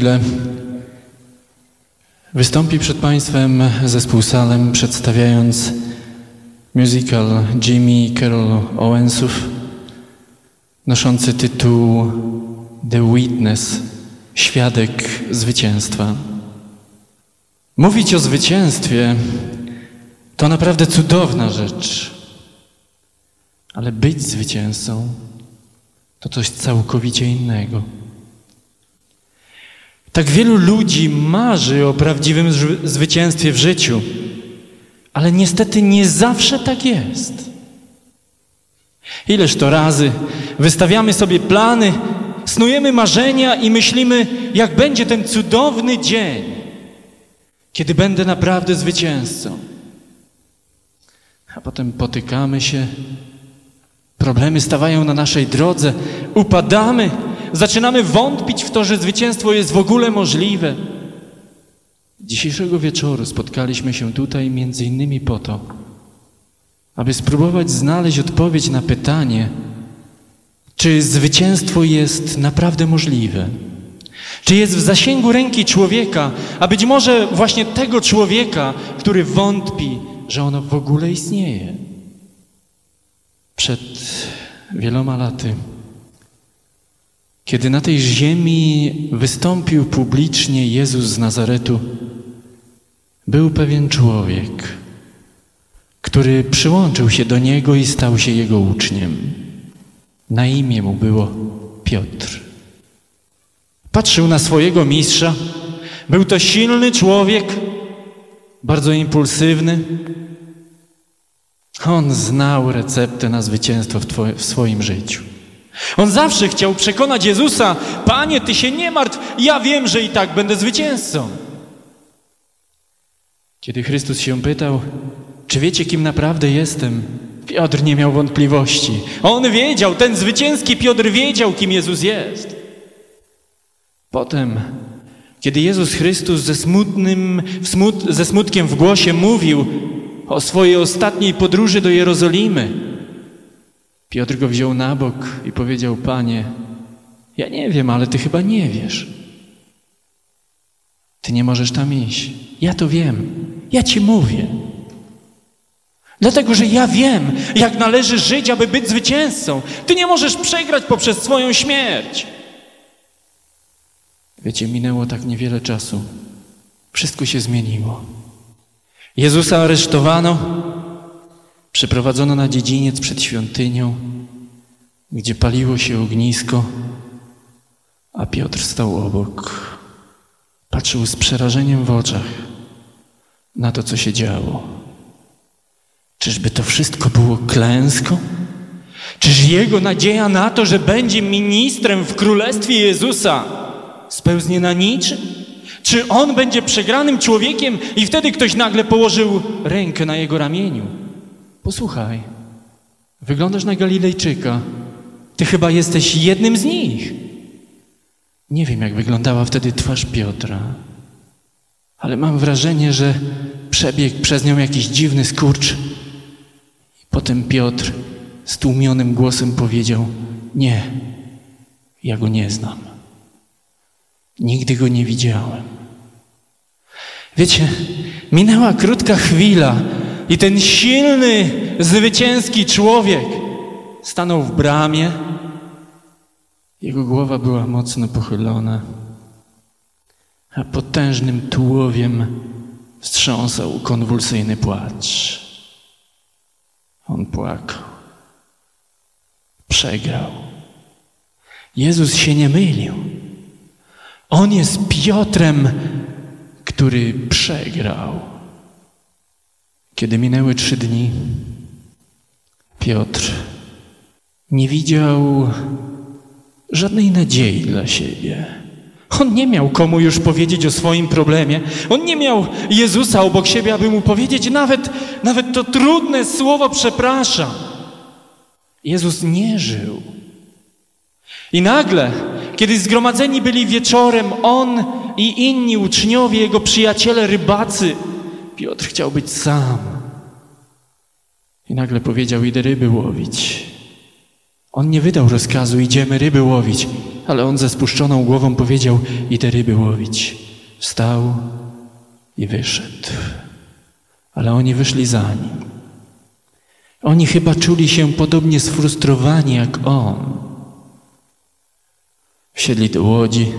Chwilę wystąpi przed Państwem zespół Salem, przedstawiając musical Jimmy Carroll Owensów, noszący tytuł The Witness, świadek zwycięstwa. Mówić o zwycięstwie to naprawdę cudowna rzecz, ale być zwycięzcą to coś całkowicie innego. Tak wielu ludzi marzy o prawdziwym zwycięstwie w życiu, ale niestety nie zawsze tak jest. Ileż to razy wystawiamy sobie plany, snujemy marzenia i myślimy, jak będzie ten cudowny dzień, kiedy będę naprawdę zwycięzcą. A potem potykamy się, problemy stawają na naszej drodze, upadamy, zaczynamy wątpić w to, że zwycięstwo jest w ogóle możliwe. Dzisiejszego wieczoru spotkaliśmy się tutaj między innymi po to, aby spróbować znaleźć odpowiedź na pytanie, czy zwycięstwo jest naprawdę możliwe. Czy jest w zasięgu ręki człowieka, a być może właśnie tego człowieka, który wątpi, że ono w ogóle istnieje. Przed wieloma laty kiedy na tej ziemi wystąpił publicznie Jezus z Nazaretu, był pewien człowiek, który przyłączył się do Niego i stał się Jego uczniem. Na imię mu było Piotr. Patrzył na swojego mistrza. Był to silny człowiek, bardzo impulsywny. On znał receptę na zwycięstwo w, w swoim życiu. On zawsze chciał przekonać Jezusa: Panie, ty się nie martw, ja wiem, że i tak będę zwycięzcą. Kiedy Chrystus się pytał, czy wiecie, kim naprawdę jestem? Piotr nie miał wątpliwości. On wiedział, ten zwycięski Piotr wiedział, kim Jezus jest. Potem, kiedy Jezus Chrystus ze, smutnym, smut, ze smutkiem w głosie mówił o swojej ostatniej podróży do Jerozolimy, Piotr go wziął na bok i powiedział: Panie, ja nie wiem, ale ty chyba nie wiesz. Ty nie możesz tam iść. Ja to wiem. Ja ci mówię. Dlatego, że ja wiem, jak należy żyć, aby być zwycięzcą. Ty nie możesz przegrać poprzez swoją śmierć. Wiecie, minęło tak niewiele czasu. Wszystko się zmieniło. Jezusa aresztowano, Przeprowadzono na dziedziniec przed świątynią, gdzie paliło się ognisko, a Piotr stał obok. Patrzył z przerażeniem w oczach na to, co się działo. Czyżby to wszystko było klęską? Czyż jego nadzieja na to, że będzie ministrem w królestwie Jezusa, spełznie na niczym? Czy on będzie przegranym człowiekiem i wtedy ktoś nagle położył rękę na jego ramieniu? Posłuchaj, wyglądasz na Galilejczyka. Ty chyba jesteś jednym z nich. Nie wiem, jak wyglądała wtedy twarz Piotra, ale mam wrażenie, że przebiegł przez nią jakiś dziwny skurcz. I potem Piotr stłumionym głosem powiedział: Nie, ja go nie znam. Nigdy go nie widziałem. Wiecie, minęła krótka chwila, i ten silny, zwycięski człowiek stanął w bramie. Jego głowa była mocno pochylona, a potężnym tułowiem wstrząsał konwulsyjny płacz. On płakał. Przegrał. Jezus się nie mylił. On jest Piotrem, który przegrał. Kiedy minęły trzy dni, Piotr nie widział żadnej nadziei dla siebie. On nie miał komu już powiedzieć o swoim problemie. On nie miał Jezusa obok siebie, aby mu powiedzieć nawet, nawet to trudne słowo przepraszam. Jezus nie żył. I nagle, kiedy zgromadzeni byli wieczorem, on i inni uczniowie, jego przyjaciele rybacy, Piotr chciał być sam. I nagle powiedział: Idę ryby łowić. On nie wydał rozkazu: Idziemy ryby łowić. ale on ze spuszczoną głową powiedział: Idę ryby łowić. Wstał i wyszedł. Ale oni wyszli za nim. Oni chyba czuli się podobnie sfrustrowani jak on. Wsiedli do łodzi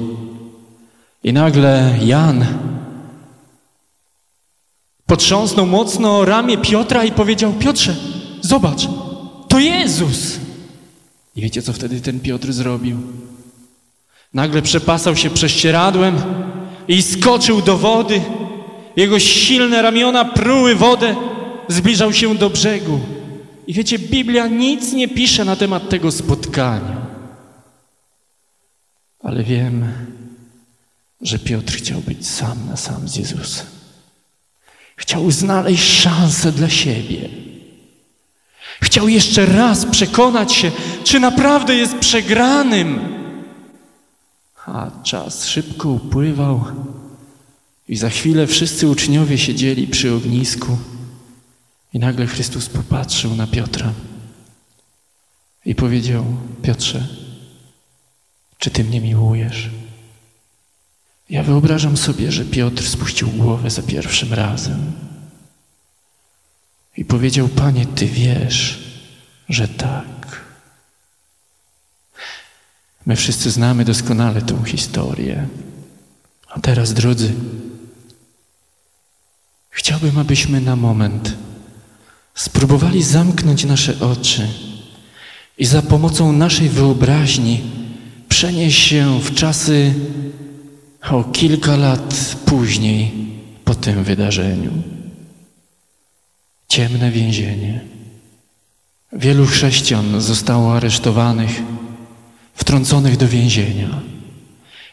i nagle Jan potrząsnął mocno ramię Piotra i powiedział: Piotrze, zobacz, to Jezus. I wiecie, co wtedy ten Piotr zrobił? Nagle przepasał się prześcieradłem i skoczył do wody. Jego silne ramiona pruły wodę, zbliżał się do brzegu. I wiecie, Biblia nic nie pisze na temat tego spotkania. Ale wiem, że Piotr chciał być sam na sam z Jezusem. Chciał znaleźć szansę dla siebie. Chciał jeszcze raz przekonać się, czy naprawdę jest przegranym. A czas szybko upływał i za chwilę wszyscy uczniowie siedzieli przy ognisku i nagle Chrystus popatrzył na Piotra i powiedział: Piotrze, czy ty mnie miłujesz? Ja wyobrażam sobie, że Piotr spuścił głowę za pierwszym razem i powiedział: Panie, ty wiesz, że tak. My wszyscy znamy doskonale tą historię. A teraz, drodzy, chciałbym, abyśmy na moment spróbowali zamknąć nasze oczy i za pomocą naszej wyobraźni przenieść się w czasy o kilka lat później po tym wydarzeniu. Ciemne więzienie. Wielu chrześcijan zostało aresztowanych, wtrąconych do więzienia.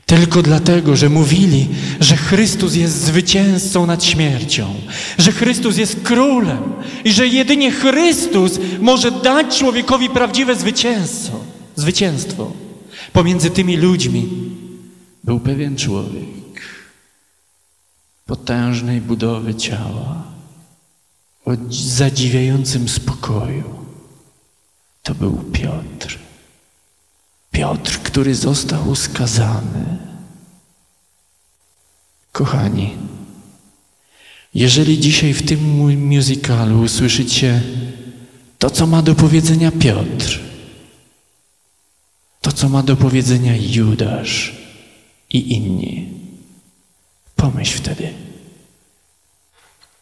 Tylko dlatego, że mówili, że Chrystus jest zwycięzcą nad śmiercią, że Chrystus jest królem i że jedynie Chrystus może dać człowiekowi prawdziwe zwycięstwo. zwycięstwo. Pomiędzy tymi ludźmi był pewien człowiek potężnej budowy ciała, o zadziwiającym spokoju. To był Piotr. Piotr, który został skazany. Kochani, jeżeli dzisiaj w tym musicalu usłyszycie to, co ma do powiedzenia Piotr, to, co ma do powiedzenia Judasz i inni, pomyśl wtedy,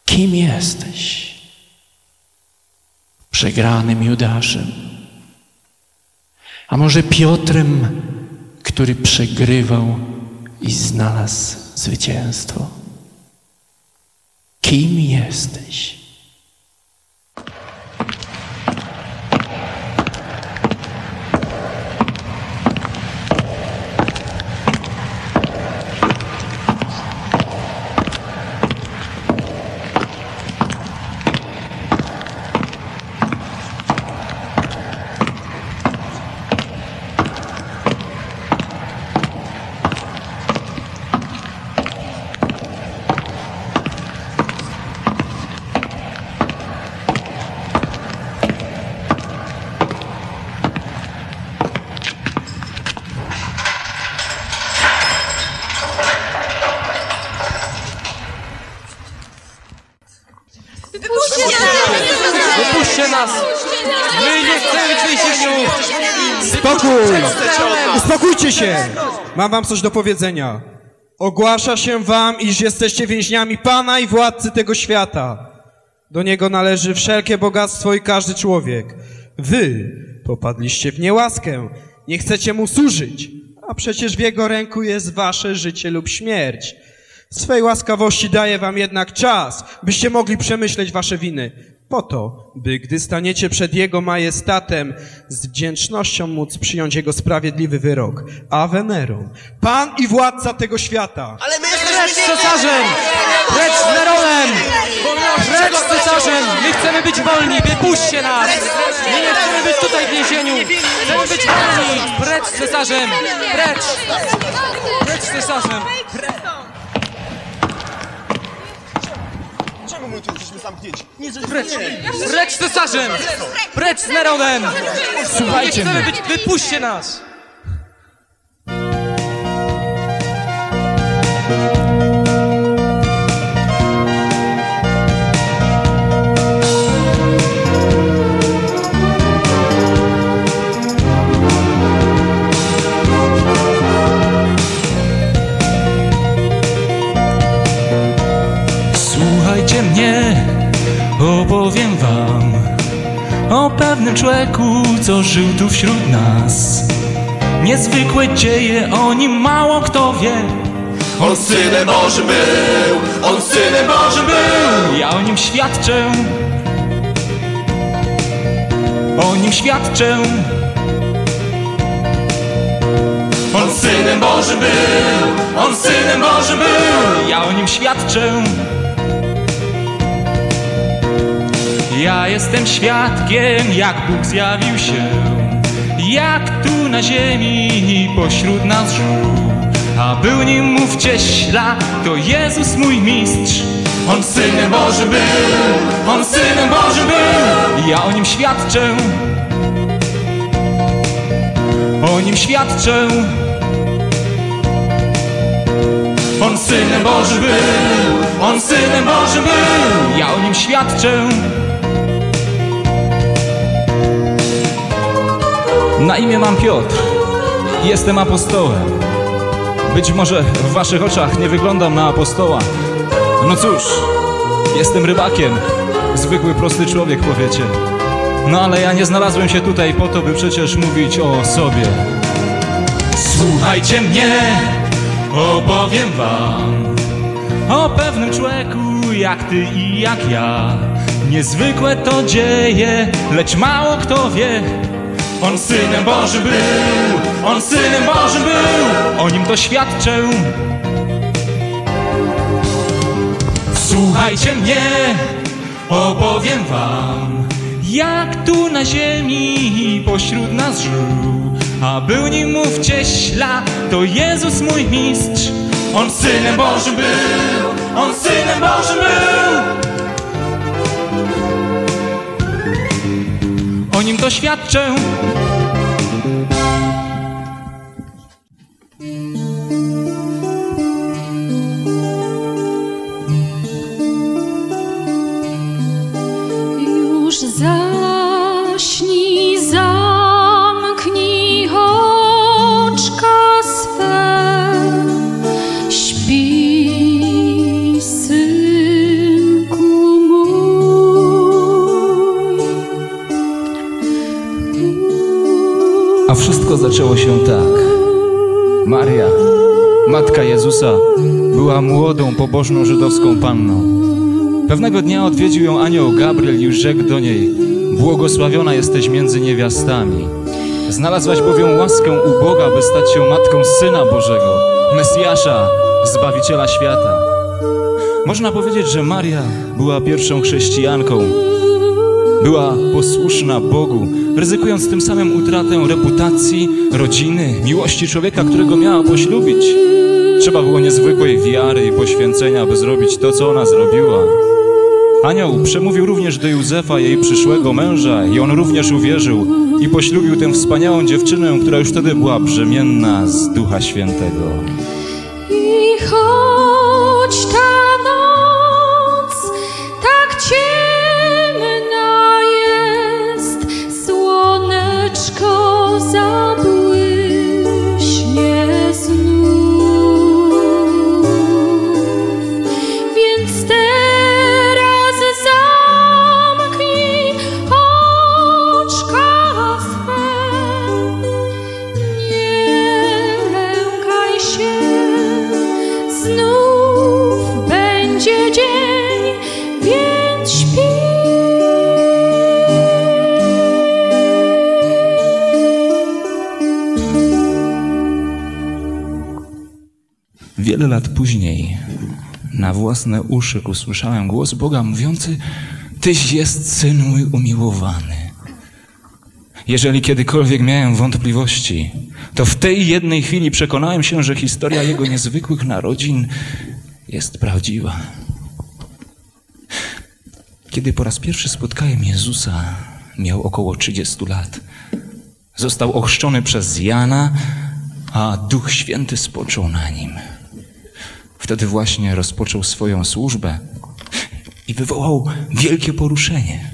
kim jesteś? Przegranym Judaszem a może Piotrem, który przegrywał i znalazł zwycięstwo? Kim jesteś? Wypuśćcie nas! My nie chcemy więzieniu! Spokój! Uspokójcie się! Mam wam coś do powiedzenia. Ogłasza się wam, iż jesteście więźniami Pana i Władcy tego świata. Do Niego należy wszelkie bogactwo i każdy człowiek. Wy popadliście w niełaskę, nie chcecie Mu służyć, a przecież w Jego ręku jest wasze życie lub śmierć. Swej łaskawości daje wam jednak czas, byście mogli przemyśleć wasze winy. Po to, by gdy staniecie przed Jego majestatem, z wdzięcznością móc przyjąć Jego sprawiedliwy wyrok. A Venerum, Pan i Władca tego świata. Ale my Precz z jesteśmy cesarzem! Precz z Neronem! Precz z cesarzem! My chcemy być wolni! Wypuśćcie nas! My nie chcemy być tutaj w więzieniu! Chcemy być wolni! Precz z cesarzem! Precz! Precz z cesarzem! Czemu zamknięci? Nie, Precz! Precz z cesarzem! Precz z Neronem! Nie Słuchajcie chcemy mnie. być... Wypuśćcie nas! O pewnym człowieku, co żył tu wśród nas. Niezwykłe dzieje o nim mało kto wie. On synem Bożym był, on synem Bożym był. Ja o nim świadczę. O nim świadczę. On synem Bożym był, on synem Bożym był. Ja o nim świadczę. Ja jestem świadkiem, jak Bóg zjawił się, jak tu na ziemi pośród nas żył. A był nim mów cieśla, to Jezus mój mistrz. On synem Bożym był, on synem Bożym był. Ja o nim świadczę. O nim świadczę. On synem Bożym był, on synem Bożym był. Ja o nim świadczę. Na imię mam Piotr. Jestem apostołem. Być może w waszych oczach nie wyglądam na apostoła. No cóż, jestem rybakiem. Zwykły, prosty człowiek, powiecie. No ale ja nie znalazłem się tutaj po to, by przecież mówić o sobie. Słuchajcie mnie, opowiem wam o pewnym człowieku jak ty i jak ja. Niezwykłe to dzieje, lecz mało kto wie. On synem Bożym był, on synem Bożym był. O nim doświadczę. Słuchajcie mnie, opowiem wam, jak tu na ziemi pośród nas żył. A był nim mów cieśla, to Jezus mój mistrz. On synem Bożym był, on synem Bożym był. Nim doświadczę. Jezusa, była młodą, pobożną żydowską panną. Pewnego dnia odwiedził ją anioł Gabriel i rzekł do niej: Błogosławiona jesteś między niewiastami. Znalazłaś bowiem łaskę u Boga, by stać się matką Syna Bożego, Mesjasza, Zbawiciela świata. Można powiedzieć, że Maria była pierwszą chrześcijanką, była posłuszna Bogu, ryzykując tym samym utratę reputacji, rodziny, miłości człowieka, którego miała poślubić. Trzeba było niezwykłej wiary i poświęcenia, by zrobić to, co ona zrobiła. Anioł przemówił również do Józefa, jej przyszłego męża, i on również uwierzył i poślubił tę wspaniałą dziewczynę, która już wtedy była brzemienna z Ducha Świętego. I choć ta noc Wiele lat później na własne uszy usłyszałem głos Boga mówiący: Tyś jest syn mój umiłowany. Jeżeli kiedykolwiek miałem wątpliwości, to w tej jednej chwili przekonałem się, że historia jego niezwykłych narodzin jest prawdziwa. Kiedy po raz pierwszy spotkałem Jezusa, miał około 30 lat. Został ochrzczony przez Jana, a Duch Święty spoczął na nim. Wtedy właśnie rozpoczął swoją służbę i wywołał wielkie poruszenie.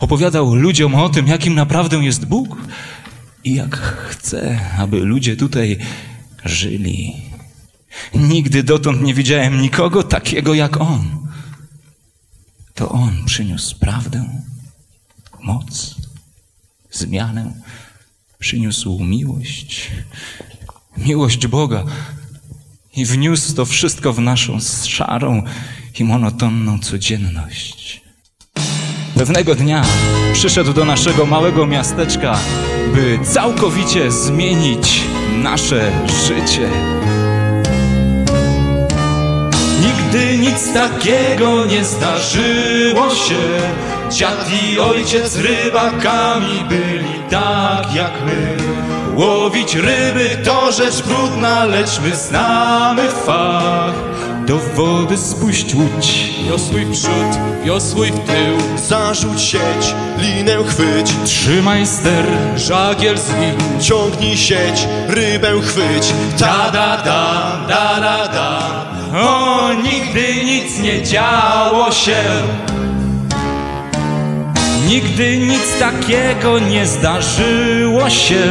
Opowiadał ludziom o tym, jakim naprawdę jest Bóg i jak chce, aby ludzie tutaj żyli. Nigdy dotąd nie widziałem nikogo takiego jak On. To On przyniósł prawdę, moc, zmianę przyniósł miłość, miłość Boga i wniósł to wszystko w naszą szarą i monotonną codzienność. Pewnego dnia przyszedł do naszego małego miasteczka, by całkowicie zmienić nasze życie. Nigdy nic takiego nie zdarzyło się Dziad i ojciec rybakami byli tak jak my Łowić ryby to rzecz brudna, lecz my znamy fach. Do wody spuść łódź, Wiosłuj w przód, wiosłuj w tył, Zarzuć sieć, linę chwyć, trzymaj ster, żagiel zwin. ciągnij sieć, rybę chwyć. Da da da, da da da. O, nigdy nic nie działo się. Nigdy nic takiego nie zdarzyło się.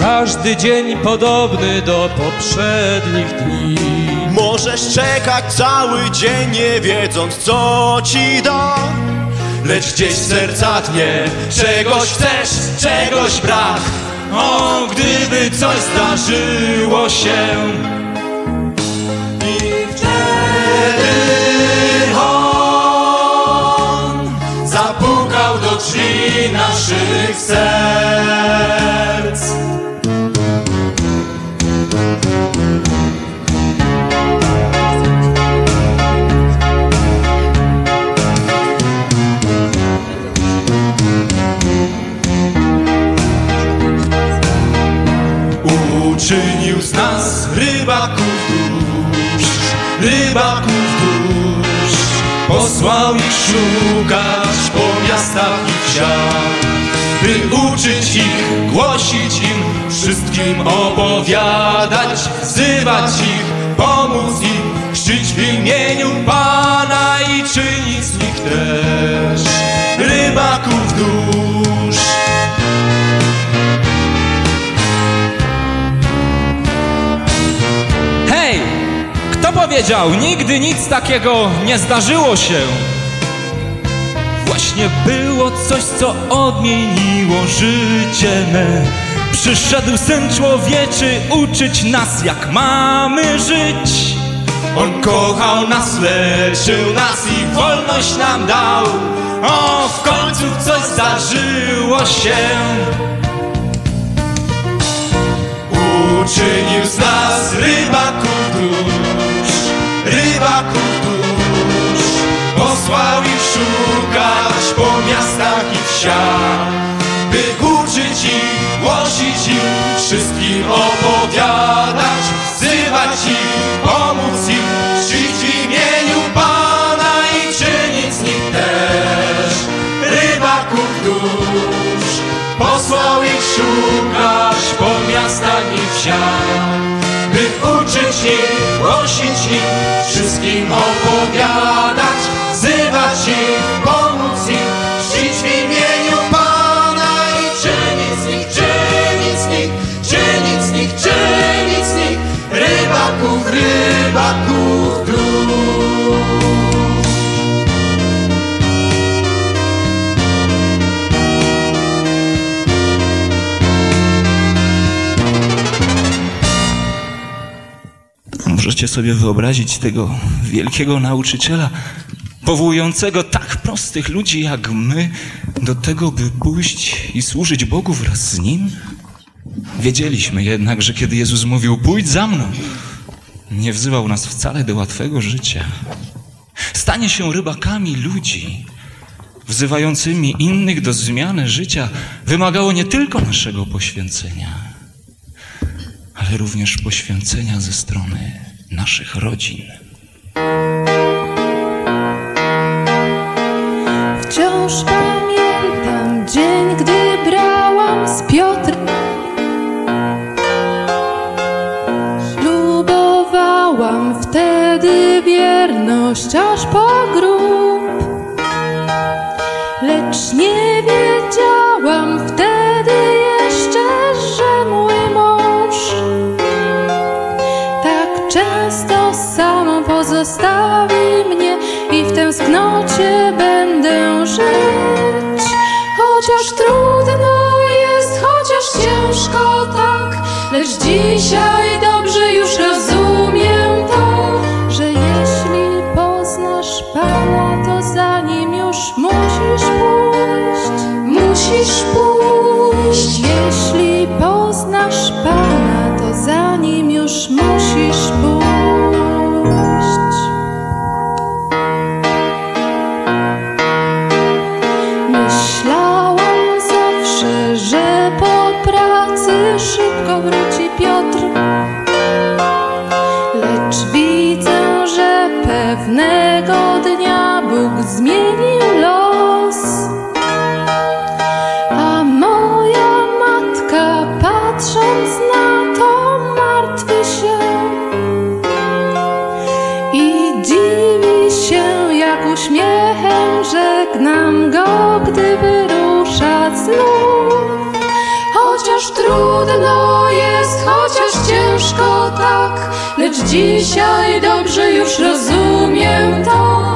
Każdy dzień podobny do poprzednich dni. Możesz czekać cały dzień, nie wiedząc co ci da. Lecz gdzieś serca tnie Czegoś chcesz, czegoś brak O, gdyby coś zdarzyło się I wtedy On Zapukał do drzwi naszych serc rybaków dusz. Posłał ich szukać po miastach i wsiach, by uczyć ich, głosić im, wszystkim opowiadać, wzywać ich, pomóc im, chrzcić w imieniu Pana i czynić z nich też rybaków dusz. Powiedział, nigdy nic takiego nie zdarzyło się? Właśnie było coś, co odmieniło życie me. Przyszedł Syn Człowieczy uczyć nas, jak mamy żyć. On kochał nas, leczył nas i wolność nam dał. O, w końcu coś zdarzyło się. Uczynił z nas rybaków dusz, szukać po miastach i wsiach, by uczyć ich, głosić im, wszystkim opowiadać, wzywać ich, pomóc im, czcić w imieniu Pana i czynić z nich też rybaków dusz. Posłał ich po miastach i wsiach, by uczyć ich, głosić im, wszystkim opowiadać, Możecie sobie wyobrazić tego wielkiego nauczyciela, powołującego tak prostych ludzi jak my do tego, by pójść i służyć Bogu wraz z Nim? Wiedzieliśmy jednak, że kiedy Jezus mówił, pójdź za mną, nie wzywał nas wcale do łatwego życia. Stanie się rybakami ludzi, wzywającymi innych do zmiany życia, wymagało nie tylko naszego poświęcenia, ale również poświęcenia ze strony naszych rodzin. Wciąż pamiętam dzień, gdy brałam z Piotrem. Ślubowałam wtedy wierność aż po trudno jest, chociaż ciężko tak, lecz dzisiaj dobrze już rozumiem to, że jeśli poznasz Pana, to za nim już musisz pójść. Musisz pójść. Jeśli poznasz Pana, to za nim już musisz pójść. Zmienił los. A moja matka patrząc na to martwi się i dziwi się, jak uśmiechem żegnam go, gdy wyrusza znów. Chociaż trudno jest, chociaż ciężko tak, lecz dzisiaj dobrze już rozumiem to,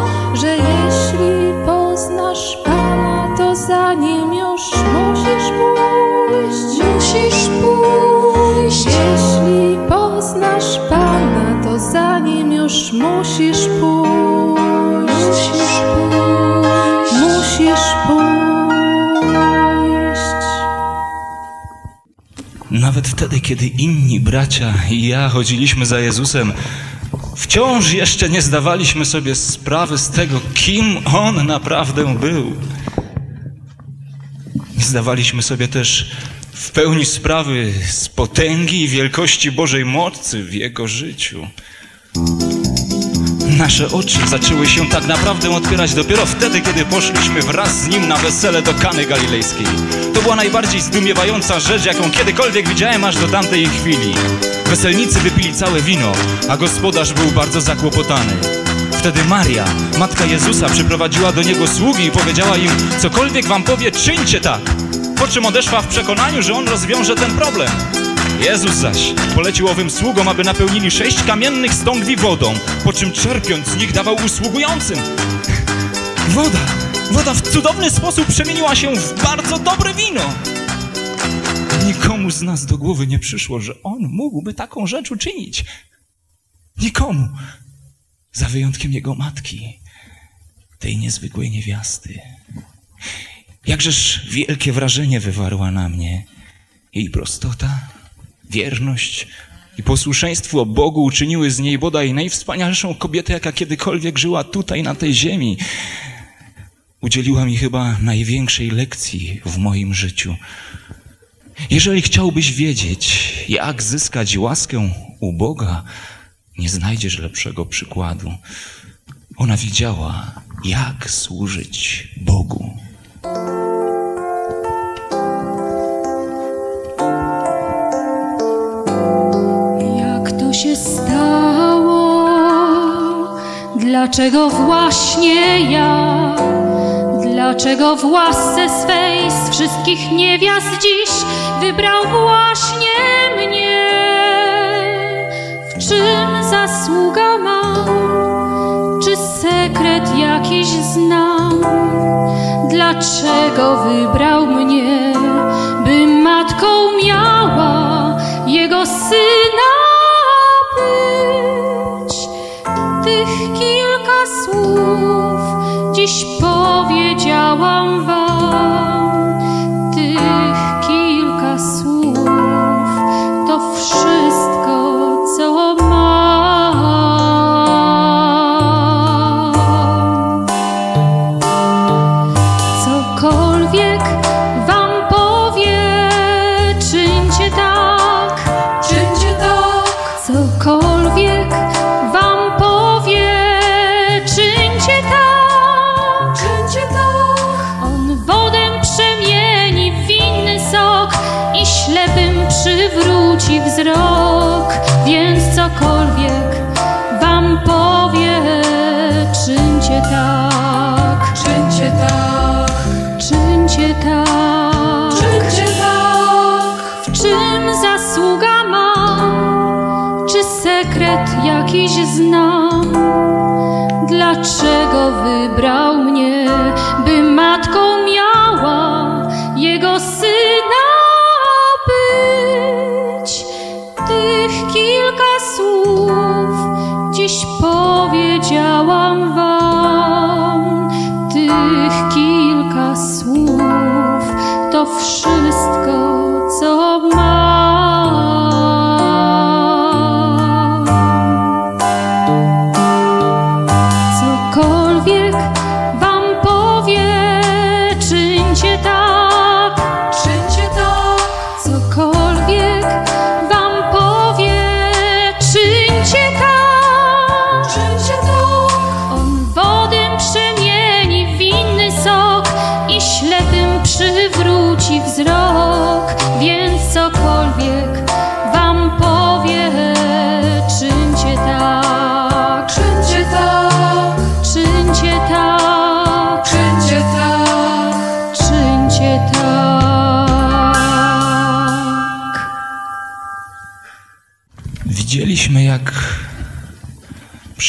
Nawet wtedy, kiedy inni bracia i ja chodziliśmy za Jezusem, wciąż jeszcze nie zdawaliśmy sobie sprawy z tego, kim On naprawdę był. Nie zdawaliśmy sobie też w pełni sprawy z potęgi i wielkości Bożej mocy w Jego życiu. Nasze oczy zaczęły się tak naprawdę otwierać dopiero wtedy, kiedy poszliśmy wraz z nim na wesele do Kany Galilejskiej. To była najbardziej zdumiewająca rzecz, jaką kiedykolwiek widziałem aż do tamtej chwili. Weselnicy wypili całe wino, a gospodarz był bardzo zakłopotany. Wtedy Maria, matka Jezusa, przyprowadziła do niego sługi i powiedziała im, cokolwiek wam powie, czyńcie tak. Po czym odeszła w przekonaniu, że on rozwiąże ten problem. Jezus zaś polecił owym sługom, aby napełnili sześć kamiennych stągwi wodą, po czym czerpiąc z nich dawał usługującym. Woda, woda w cudowny sposób przemieniła się w bardzo dobre wino. Nikomu z nas do głowy nie przyszło, że on mógłby taką rzecz uczynić. Nikomu. Za wyjątkiem jego matki, tej niezwykłej niewiasty. Jakżeż wielkie wrażenie wywarła na mnie jej prostota, wierność i posłuszeństwo Bogu uczyniły z niej bodaj najwspanialszą kobietę, jaka kiedykolwiek żyła tutaj na tej ziemi. Udzieliła mi chyba największej lekcji w moim życiu. Jeżeli chciałbyś wiedzieć, jak zyskać łaskę u Boga, nie znajdziesz lepszego przykładu. Ona wiedziała, jak służyć Bogu. Dlaczego właśnie ja? Dlaczego w łasce swej z wszystkich niewiast dziś wybrał właśnie mnie? W czym zasługa mam? Czy sekret jakiś znam? Dlaczego wybrał mnie, by matką miała jego syna dziś powiedziałam wam.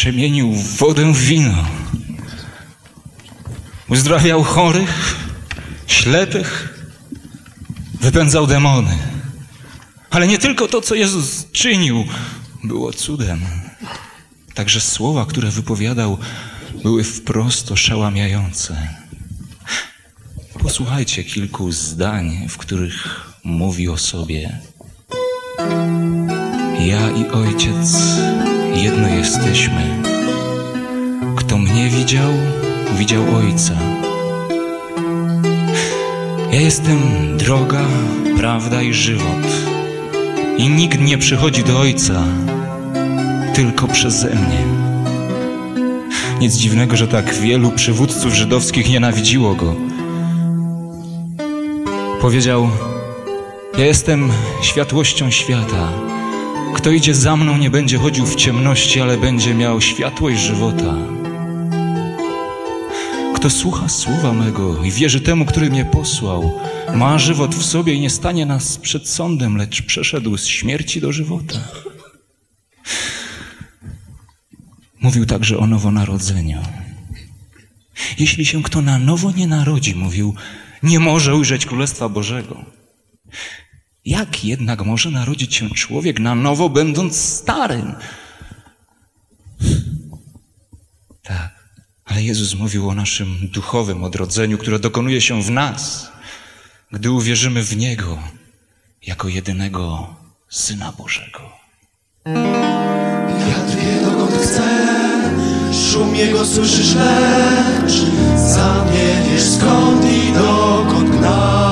Przemienił wodę w wino. Uzdrawiał chorych, ślepych, wypędzał demony. Ale nie tylko to, co Jezus czynił, było cudem. Także słowa, które wypowiadał, były wprost oszałamiające. Posłuchajcie kilku zdań, w których mówi o sobie. Ja i Ojciec jedno jesteśmy. Kto mnie widział, widział Ojca. Ja jestem droga, prawda i żywot. I nikt nie przychodzi do Ojca tylko przeze mnie. Nic dziwnego, że tak wielu przywódców żydowskich nienawidziło go. Powiedział: Ja jestem światłością świata. Kto idzie za mną, nie będzie chodził w ciemności, ale będzie miał światłość żywota. Kto słucha słowa mego i wierzy temu, który mnie posłał, ma żywot w sobie i nie stanie nas przed sądem, lecz przeszedł z śmierci do żywota. Mówił także o nowonarodzeniu. Jeśli się kto na nowo nie narodzi, mówił, nie może ujrzeć Królestwa Bożego. Jak jednak może narodzić się człowiek na nowo, będąc starym? Tak, ale Jezus mówił o naszym duchowym odrodzeniu, które dokonuje się w nas, gdy uwierzymy w Niego jako jedynego Syna Bożego. Wiatr wie dokąd chce, szum jego słyszysz, lecz sam nie wiesz skąd i dokąd gna.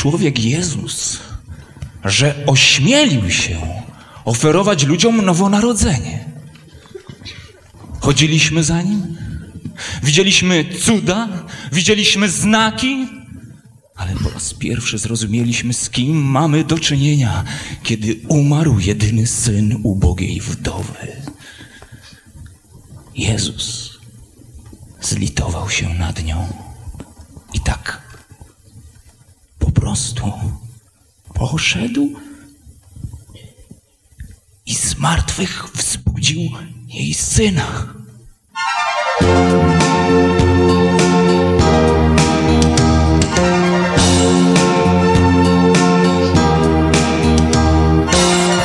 Człowiek Jezus, że ośmielił się oferować ludziom nowonarodzenie? Chodziliśmy za nim, widzieliśmy cuda, widzieliśmy znaki, ale po raz pierwszy zrozumieliśmy, z kim mamy do czynienia, kiedy umarł jedyny syn ubogiej wdowy. Jezus zlitował się nad nią i tak prostu poszedł i z martwych wzbudził jej syna.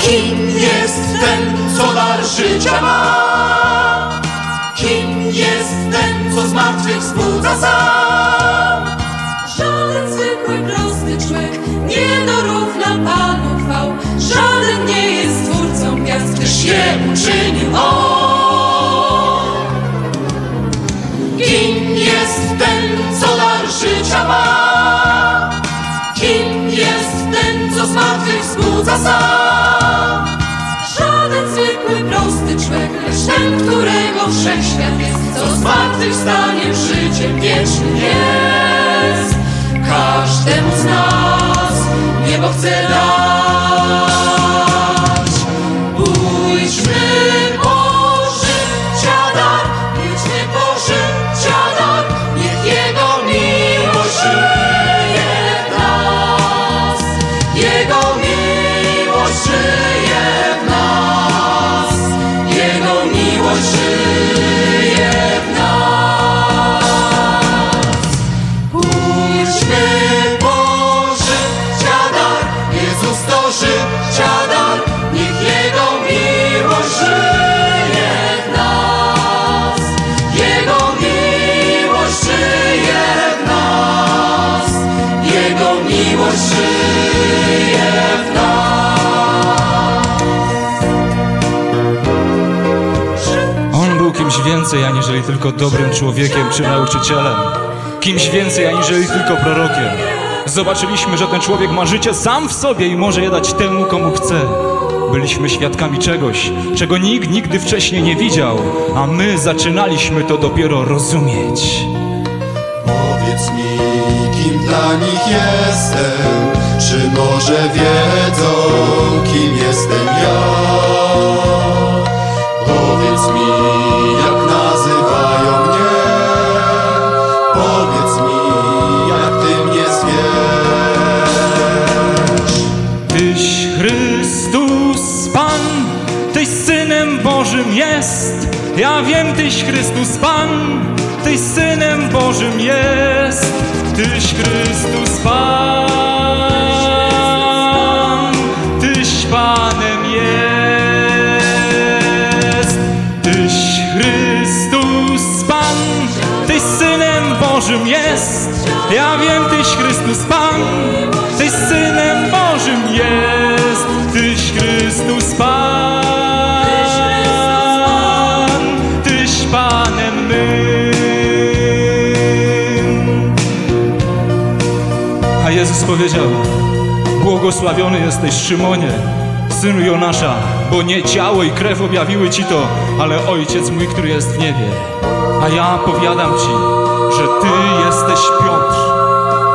Kim jest ten, co dar życia ma? Kim jest ten, co z martwych wzbudza sam? Je uczynił On. Kim jest ten, co dar życia ma? Kim jest ten, co z martwych wzbudza sam? Żaden zwykły, prosty człowiek, lecz ten, którego wszechświat jest, co zmartwychwstaniem życiem wiecznym jest. Każdemu z nas niebo chce dać. Więcej aniżeli tylko dobrym człowiekiem czy nauczycielem. Kimś więcej aniżeli tylko prorokiem. Zobaczyliśmy, że ten człowiek ma życie sam w sobie i może je dać temu, komu chce. Byliśmy świadkami czegoś, czego nikt nigdy wcześniej nie widział, a my zaczynaliśmy to dopiero rozumieć. Powiedz mi, kim dla nich jestem, czy może wiedzą, kim jestem ja? Powiedz mi, Ja wiem, Tyś Chrystus Pan, Tyś Synem Bożym jest. Tyś Chrystus Pan, powiedział, błogosławiony jesteś Szymonie, synu Jonasza, bo nie ciało i krew objawiły ci to, ale Ojciec mój, który jest w niebie. A ja powiadam ci, że ty jesteś Piotr.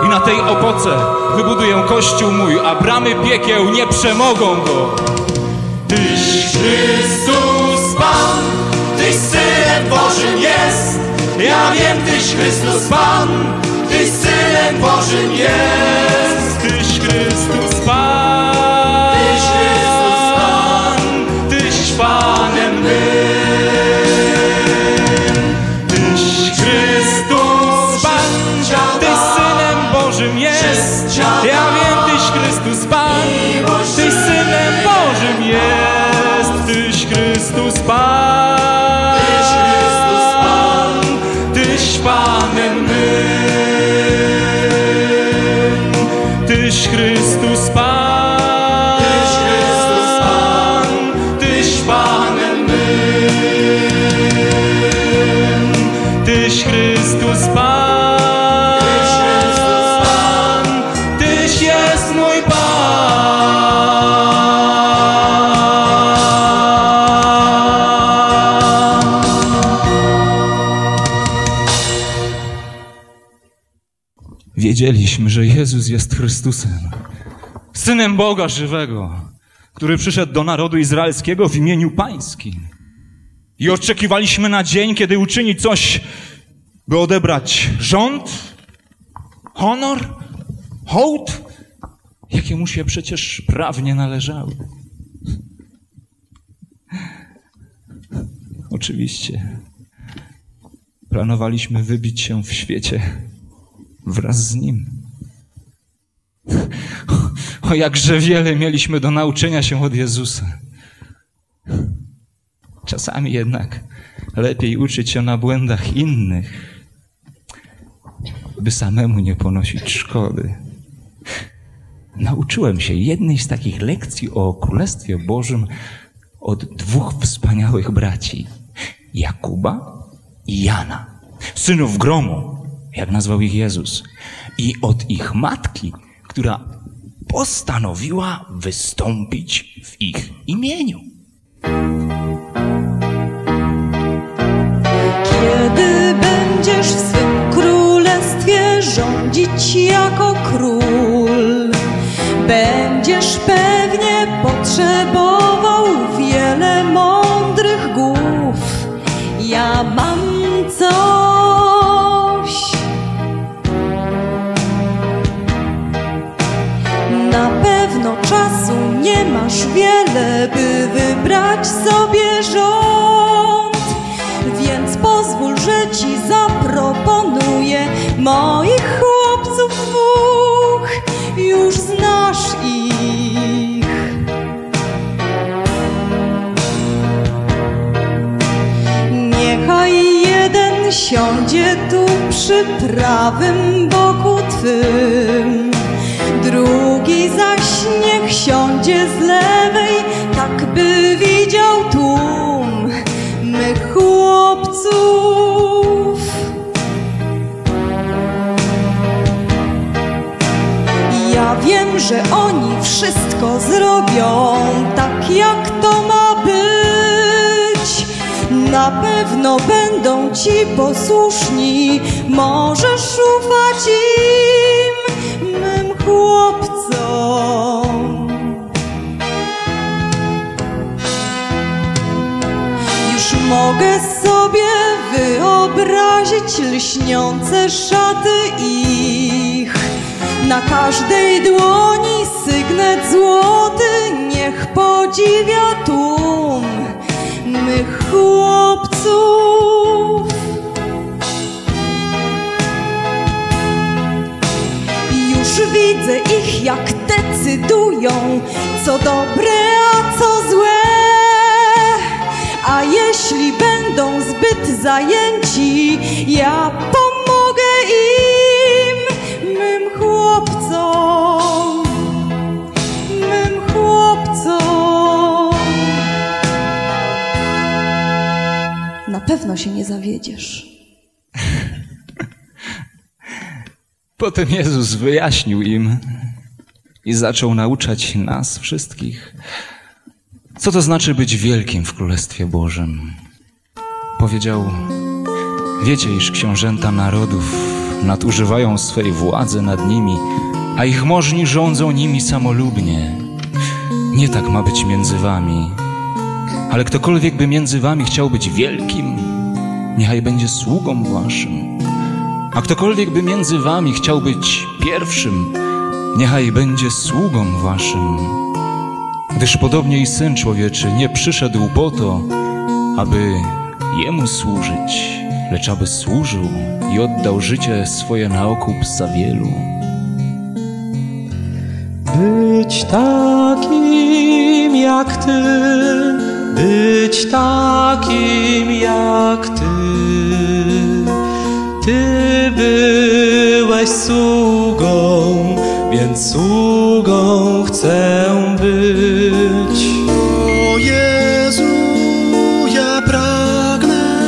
I na tej opoce wybuduję kościół mój, a bramy piekieł nie przemogą go. Tyś Chrystus Pan, Tyś Synem Bożym jest. Ja wiem, Tyś Chrystus Pan, Tyś Synem Bożym jest. Tyś Chrystus Pan, wiedzieliśmy, że Jezus jest Chrystusem, Synem Boga żywego, który przyszedł do narodu izraelskiego w imieniu Pańskim. I oczekiwaliśmy na dzień, kiedy uczyni coś, by odebrać rząd, honor, hołd, jakiemu się przecież prawnie należały. Oczywiście. Planowaliśmy wybić się w świecie wraz z Nim. O jakże wiele mieliśmy do nauczenia się od Jezusa. Czasami jednak lepiej uczyć się na błędach innych, by samemu nie ponosić szkody. Nauczyłem się jednej z takich lekcji o Królestwie Bożym od dwóch wspaniałych braci, Jakuba i Jana, synów gromu, jak nazwał ich Jezus, i od ich matki, która postanowiła wystąpić w ich imieniu. Kiedy będziesz w swym królestwie rządzić jako król, będziesz pewnie potrzebował wiele, by wybrać sobie rząd. Więc pozwól, że ci zaproponuję moich chłopców dwóch. Już znasz ich. Niechaj jeden siądzie tu przy prawym boku twym, drugi zaś niech siądzie z lewej, że oni wszystko zrobią tak, jak to ma być. Na pewno będą ci posłuszni, możesz ufać im, mym chłopcom. Już mogę sobie wyobrazić lśniące szaty ich. Na każdej dłoni sygnet złoty, niech podziwia tłum mych chłopców. Już widzę ich, jak decydują, co dobre, a co złe. A jeśli będą zbyt zajęci, ja pomogę Na pewno się nie zawiedziesz. Potem Jezus wyjaśnił im i zaczął nauczać nas wszystkich, co to znaczy być wielkim w Królestwie Bożym. Powiedział: Wiecie, iż książęta narodów nadużywają swej władzy nad nimi, a ich możni rządzą nimi samolubnie. Nie tak ma być między wami, ale ktokolwiek by między wami chciał być wielkim, niechaj będzie sługą waszym. A ktokolwiek by między wami chciał być pierwszym, niechaj będzie sługą waszym. Gdyż podobnie i Syn Człowieczy nie przyszedł po to, aby Jemu służyć, lecz aby służył i oddał życie swoje na okup za wielu. Być takim jak Ty, być takim jak Ty. Ty byłeś sługą, więc sługą chcę być. O Jezu, ja pragnę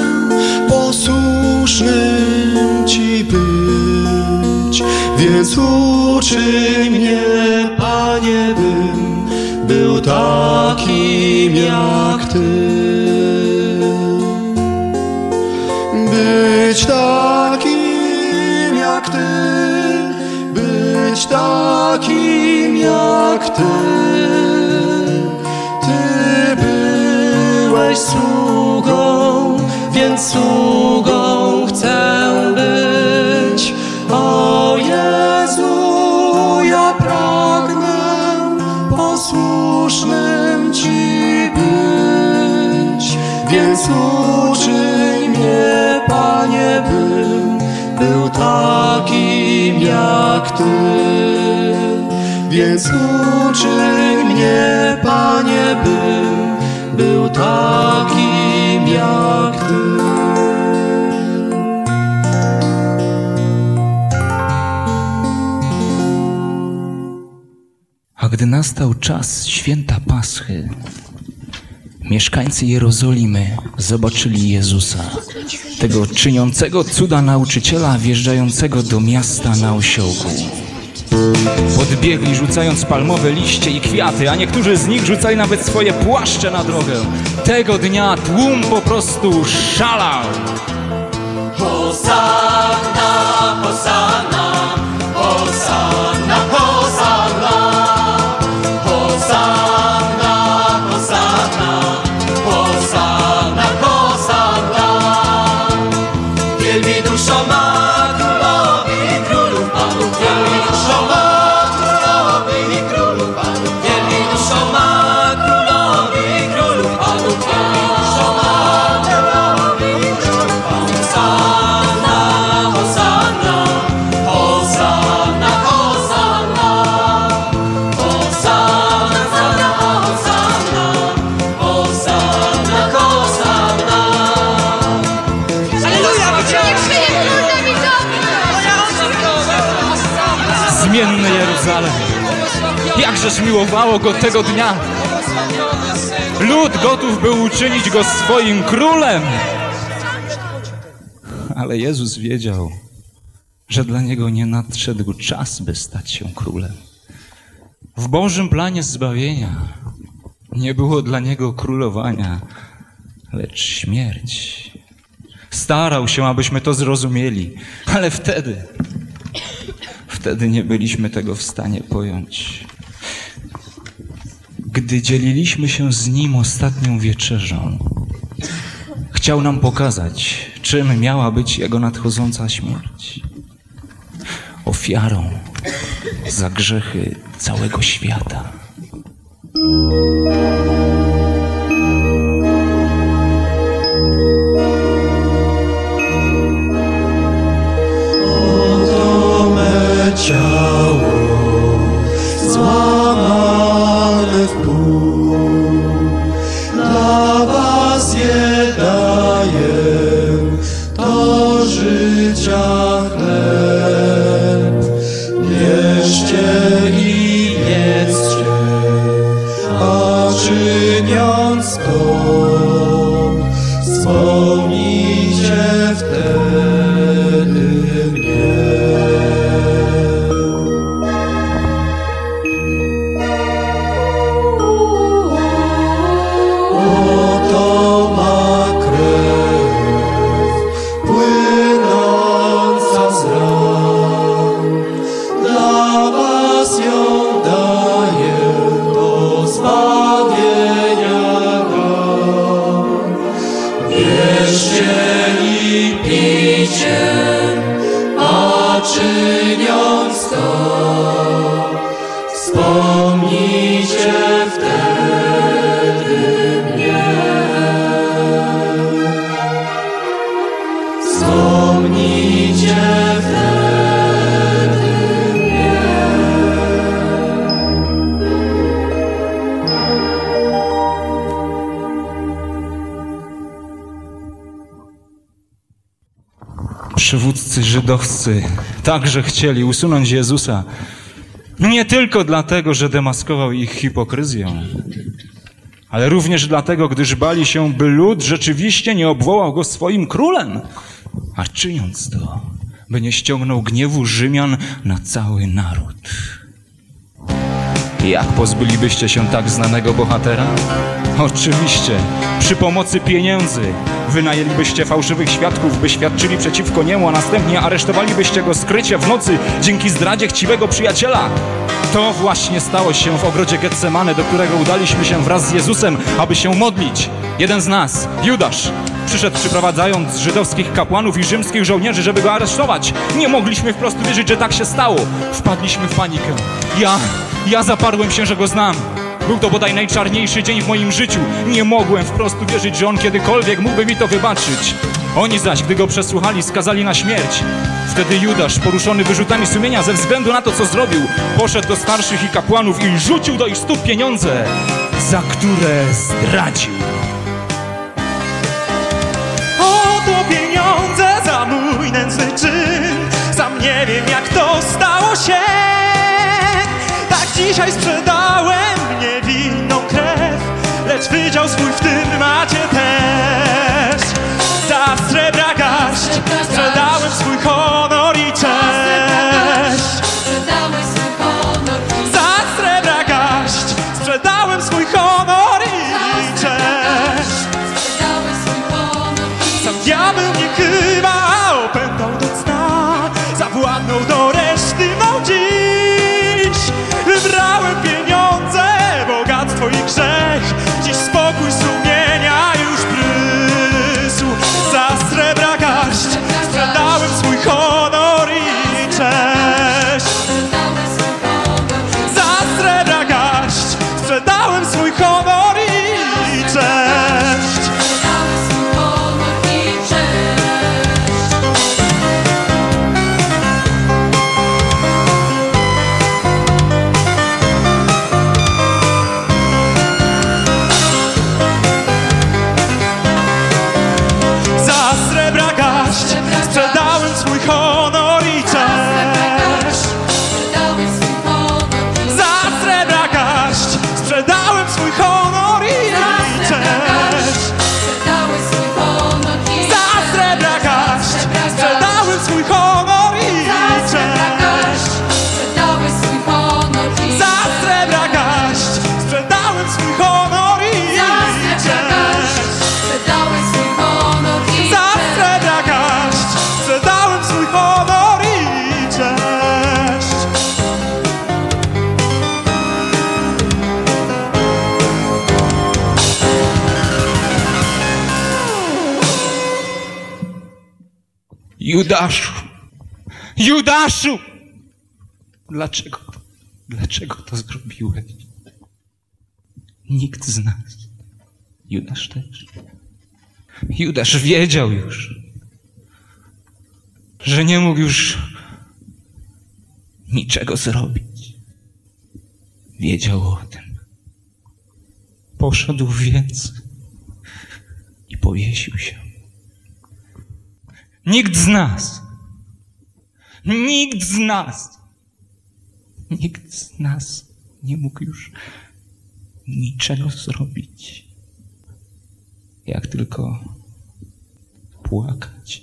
posłusznym Ci być, więc uczyń mnie, Panie, bym był takim jak Ty. Być takim jak Ty, takim jak Ty. Ty byłeś sługą, więc sługą Ty. Więc uczyń mnie, Panie, bym był takim jak Ty. A gdy nastał czas święta Paschy, mieszkańcy Jerozolimy zobaczyli Jezusa, tego czyniącego cuda nauczyciela wjeżdżającego do miasta na osiołku. Podbiegli rzucając palmowe liście i kwiaty, a niektórzy z nich rzucali nawet swoje płaszcze na drogę. Tego dnia tłum po prostu szalał. Zmienny Jeruzalem. Jakżeż miłowało go tego dnia. Lud gotów był uczynić go swoim królem. Ale Jezus wiedział, że dla niego nie nadszedł czas, by stać się królem. W Bożym planie zbawienia nie było dla niego królowania, lecz śmierć. Starał się, abyśmy to zrozumieli, ale wtedy, wtedy nie byliśmy tego w stanie pojąć. Gdy dzieliliśmy się z nim ostatnią wieczerzą, chciał nam pokazać, czym miała być jego nadchodząca śmierć. Ofiarą za grzechy całego świata. Ciało złamane w pół. Przywódcy żydowscy także chcieli usunąć Jezusa. Nie tylko dlatego, że demaskował ich hipokryzją, ale również dlatego, gdyż bali się, by lud rzeczywiście nie obwołał go swoim królem, a czyniąc to, by nie ściągnął gniewu Rzymian na cały naród. Jak pozbylibyście się tak znanego bohatera? Oczywiście, przy pomocy pieniędzy wynajęlibyście fałszywych świadków, by świadczyli przeciwko niemu, a następnie aresztowalibyście go skrycie w nocy dzięki zdradzie chciwego przyjaciela. To właśnie stało się w ogrodzie Getsemane, do którego udaliśmy się wraz z Jezusem, aby się modlić. Jeden z nas, Judasz, przyszedł przyprowadzając żydowskich kapłanów i rzymskich żołnierzy, żeby go aresztować. Nie mogliśmy wprost wierzyć, że tak się stało. Wpadliśmy w panikę. Ja, ja zaparłem się, że go znam. Był to bodaj najczarniejszy dzień w moim życiu. Nie mogłem wprost uwierzyć, że on kiedykolwiek mógłby mi to wybaczyć. Oni zaś, gdy go przesłuchali, skazali na śmierć. Wtedy Judasz, poruszony wyrzutami sumienia ze względu na to, co zrobił, poszedł do starszych i kapłanów i rzucił do ich stóp pieniądze, za które zdradził. Oto pieniądze za mój nędzny czyn Sam nie wiem jak to stało się dzisiaj sprzedałem niewinną krew Lecz wydział swój w tym macie też. Za srebra garść sprzedałem swój honor Judaszu! Judaszu! Dlaczego, dlaczego to zrobiłeś? Nikt z nas. Judasz też. Judasz wiedział już, że nie mógł już niczego zrobić. Wiedział o tym. Poszedł więc i powiesił się. Nikt z nas, nikt z nas, nikt z nas nie mógł już niczego zrobić. Jak tylko płakać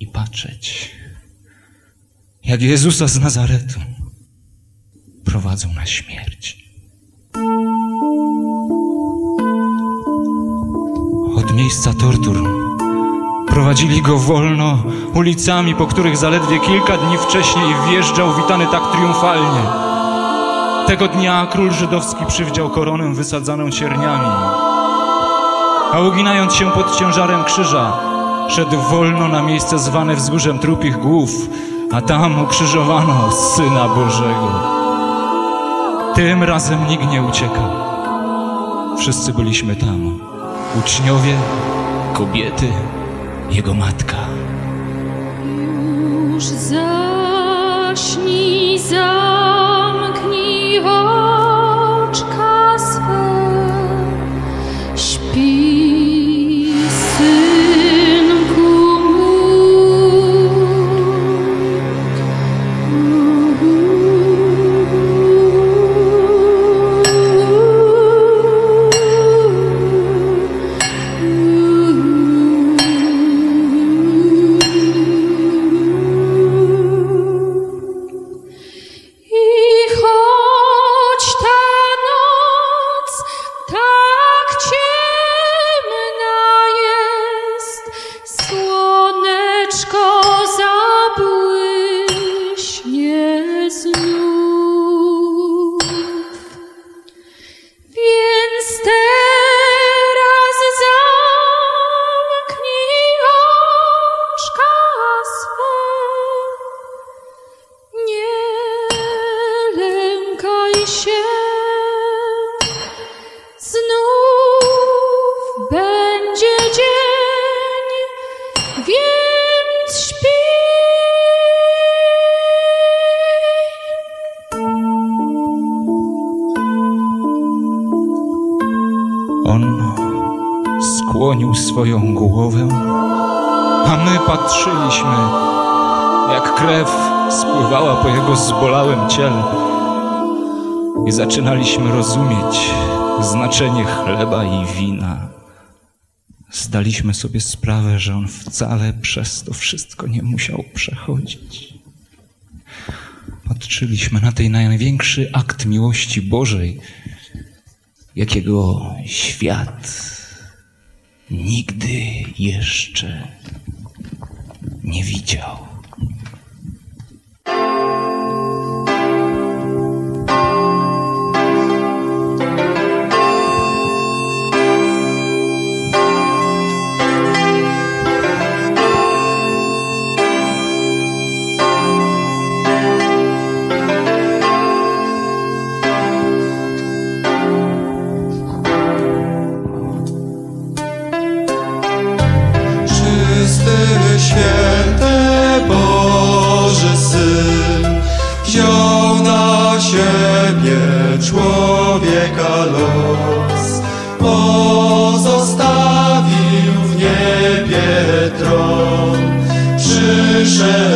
i patrzeć, jak Jezusa z Nazaretu prowadzą na śmierć. Od miejsca tortur Prowadzili go wolno ulicami, po których zaledwie kilka dni wcześniej wjeżdżał witany tak triumfalnie. Tego dnia król żydowski przywdział koronę wysadzaną cierniami, a uginając się pod ciężarem krzyża, szedł wolno na miejsce zwane wzgórzem trupich głów, a tam ukrzyżowano Syna Bożego. Tym razem nikt nie uciekał. Wszyscy byliśmy tam. Uczniowie, kobiety, jego matka. Już zaśnij, zamknij Zdaliśmy sobie sprawę, że on wcale przez to wszystko nie musiał przechodzić. Patrzyliśmy na ten największy akt miłości Bożej, jakiego świat nigdy jeszcze wziął na siebie człowieka los, pozostawił w niebie tron, przyszedł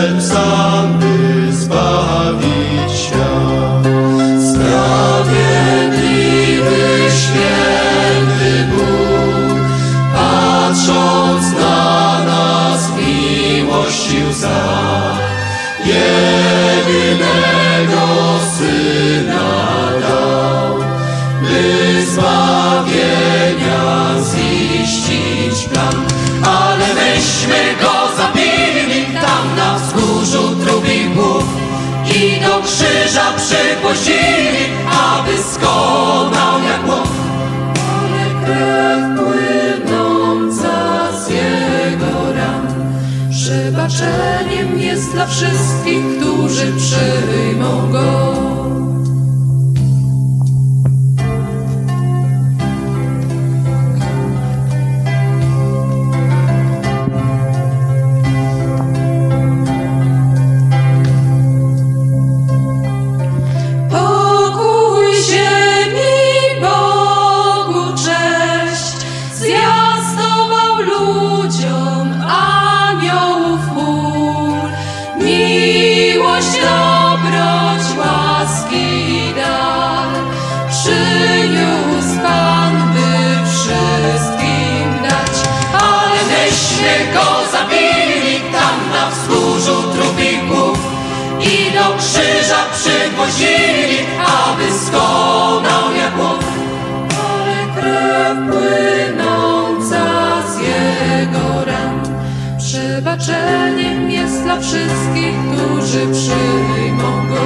wszystkich, którzy przyjmą go. Aby skonał jak łów. Ale krew płynąca z jego ran przebaczeniem jest dla wszystkich, którzy przyjmą go.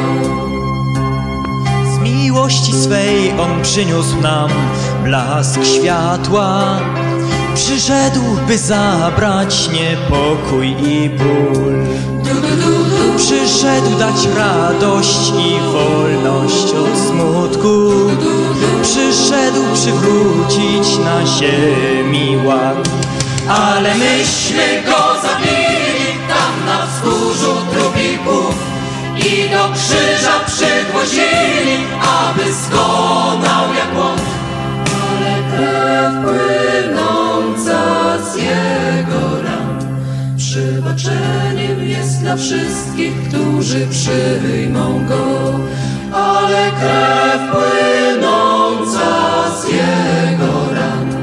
Z miłości swej On przyniósł nam blask światła. Przyszedł, by zabrać niepokój i ból. Przyszedł dać radość i wolność od smutku. Przyszedł przywrócić na ziemi ład. Ale myśmy go zabili tam na wzgórzu trupich głów i do krzyża przygłosili, aby skonał jak łąk. Wszystkich, którzy przyjmą go. Ale krew płynąca z jego ran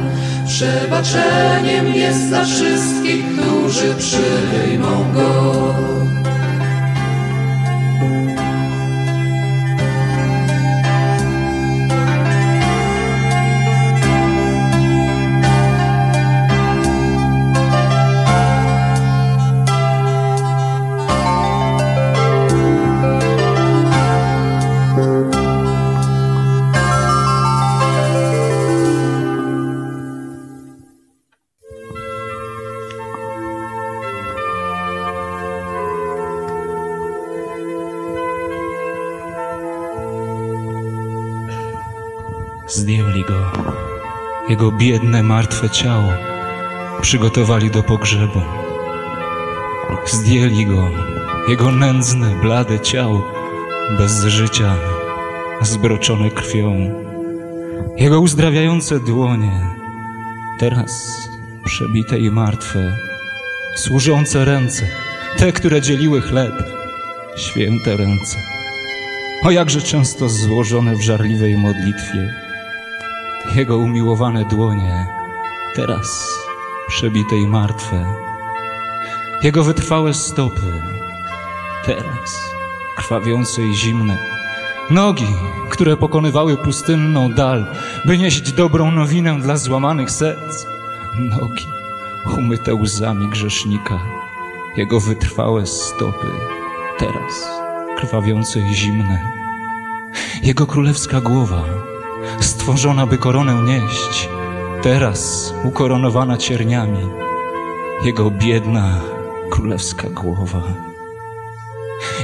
przebaczeniem jest dla wszystkich, którzy przyjmą go. Jego biedne, martwe ciało przygotowali do pogrzebu. Zdjęli go, jego nędzne, blade ciało, bez życia, zbroczone krwią. Jego uzdrawiające dłonie, teraz przebite i martwe, służące ręce, te, które dzieliły chleb, święte ręce. O jakże często złożone w żarliwej modlitwie, jego umiłowane dłonie, teraz przebite i martwe, jego wytrwałe stopy, teraz krwawiące i zimne, nogi, które pokonywały pustynną dal, by nieść dobrą nowinę dla złamanych serc, nogi umyte łzami grzesznika, jego wytrwałe stopy, teraz krwawiące i zimne, jego królewska głowa, stworzona by koronę nieść, teraz ukoronowana cierniami, jego biedna królewska głowa.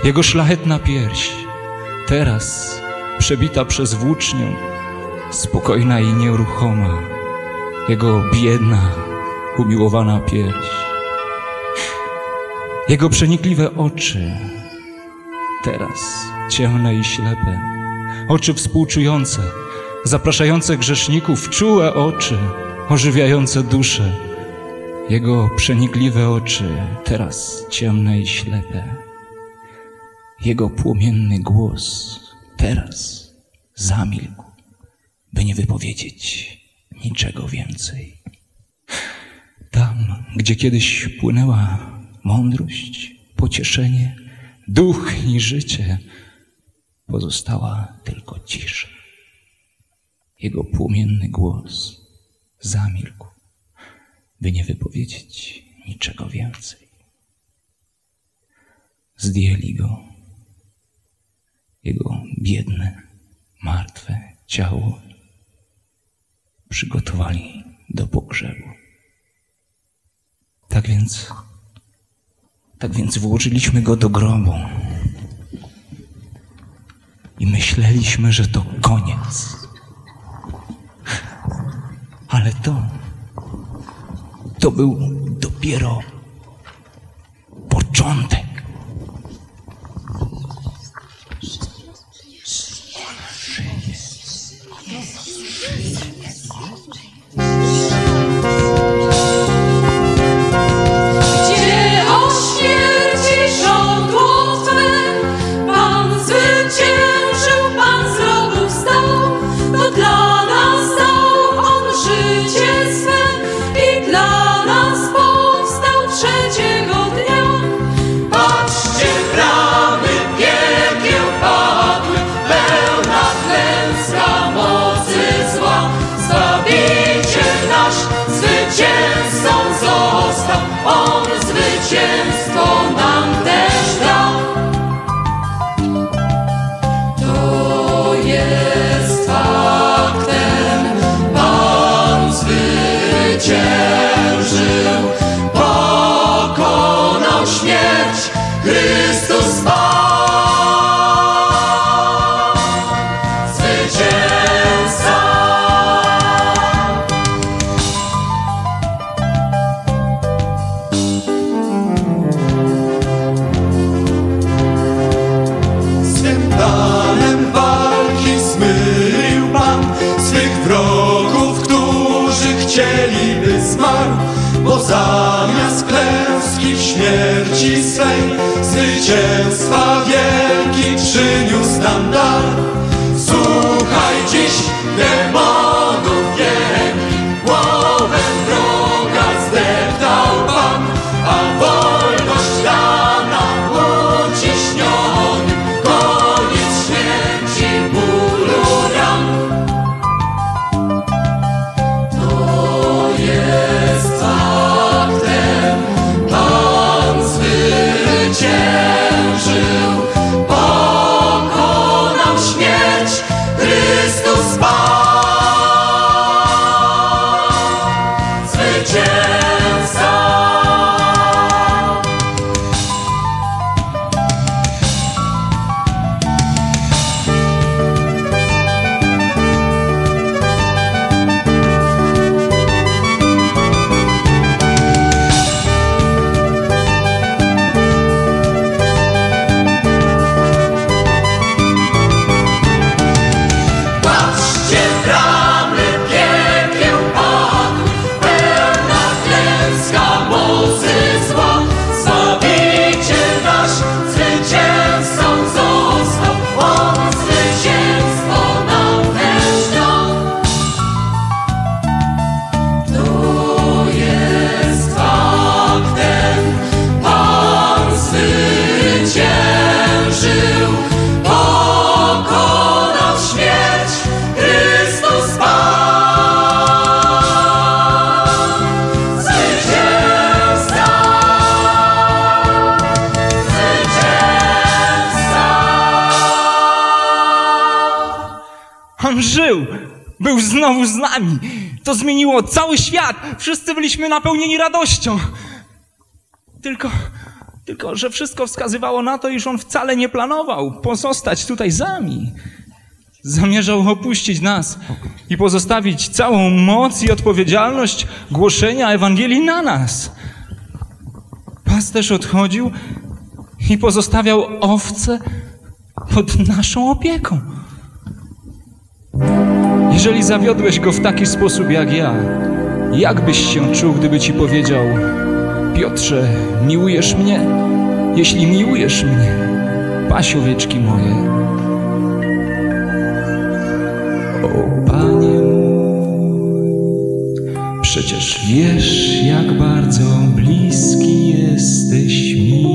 Jego szlachetna pierś, teraz przebita przez włócznię, spokojna i nieruchoma. Jego biedna, umiłowana pierś. Jego przenikliwe oczy, teraz ciemne i ślepe. Oczy współczujące, zapraszające grzeszników, czułe oczy, ożywiające duszę. Jego przenikliwe oczy, teraz ciemne i ślepe. Jego płomienny głos teraz zamilkł, by nie wypowiedzieć niczego więcej. Tam, gdzie kiedyś płynęła mądrość, pocieszenie, duch i życie, pozostała tylko cisza. Jego płomienny głos zamilkł, by nie wypowiedzieć niczego więcej. Zdjęli go, jego biedne, martwe ciało, przygotowali do pogrzebu. Tak więc, tak więc włożyliśmy go do grobu i myśleliśmy, że to koniec. Ale to, to był dopiero początek. Napełnieni radością! Tylko, tylko, że wszystko wskazywało na to, iż on wcale nie planował pozostać tutaj z nami. Zamierzał opuścić nas i pozostawić całą moc i odpowiedzialność głoszenia Ewangelii na nas. Pasterz odchodził i pozostawiał owce pod naszą opieką. Jeżeli zawiodłeś go w taki sposób jak ja, jak byś się czuł, gdyby ci powiedział: Piotrze, miłujesz mnie? Jeśli miłujesz mnie, paś owieczki moje. O Panie mój, przecież wiesz, jak bardzo bliski jesteś mi.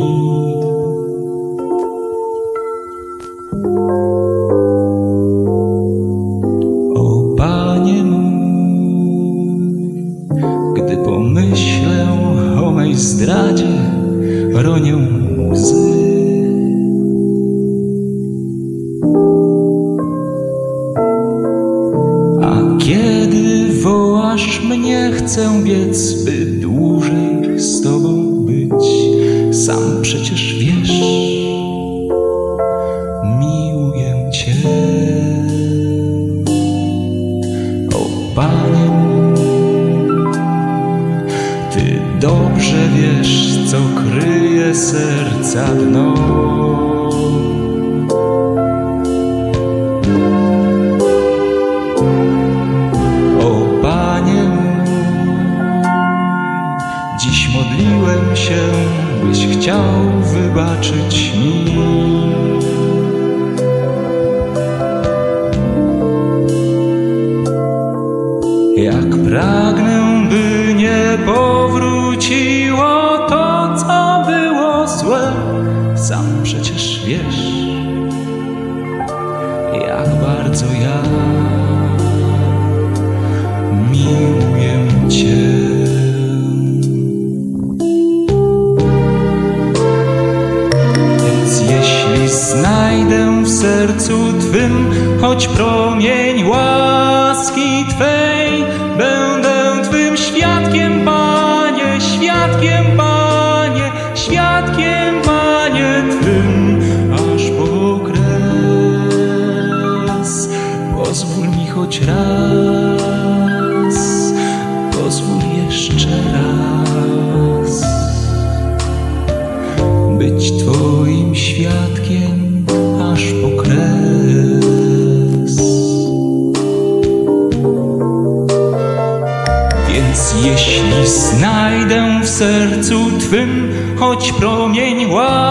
Choć raz, pozwól jeszcze raz być Twoim świadkiem aż po kres. Więc jeśli znajdę w sercu Twym choć promień łaski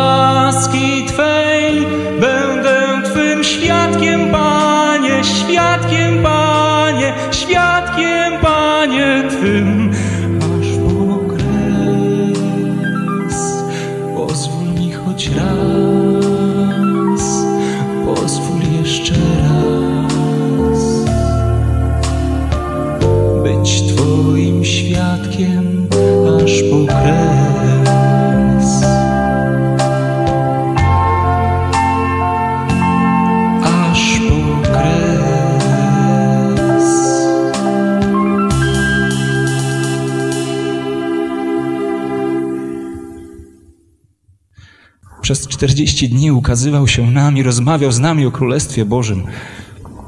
40 dni ukazywał się nam i rozmawiał z nami o Królestwie Bożym.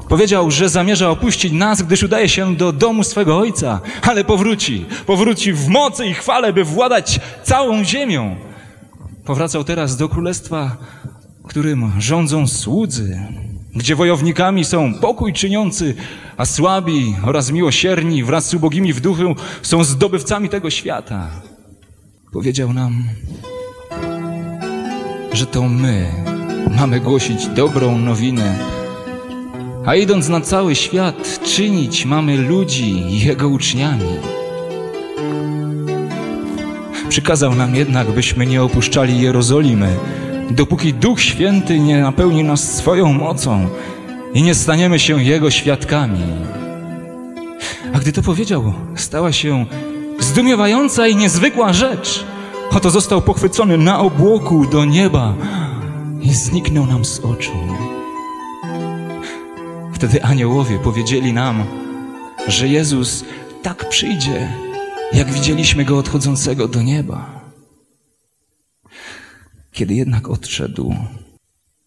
Powiedział, że zamierza opuścić nas, gdyż udaje się do domu swego ojca, ale powróci. Powróci w mocy i chwale, by władać całą ziemią. Powracał teraz do królestwa, którym rządzą słudzy, gdzie wojownikami są pokój czyniący, a słabi oraz miłosierni wraz z ubogimi w duchu są zdobywcami tego świata. Powiedział nam, że to my mamy głosić dobrą nowinę, a idąc na cały świat, czynić mamy ludzi Jego uczniami. Przykazał nam jednak, byśmy nie opuszczali Jerozolimy, dopóki Duch Święty nie napełni nas swoją mocą i nie staniemy się Jego świadkami. A gdy to powiedział, stała się zdumiewająca i niezwykła rzecz. Oto został pochwycony na obłoku do nieba i zniknął nam z oczu. Wtedy aniołowie powiedzieli nam, że Jezus tak przyjdzie, jak widzieliśmy go odchodzącego do nieba. Kiedy jednak odszedł,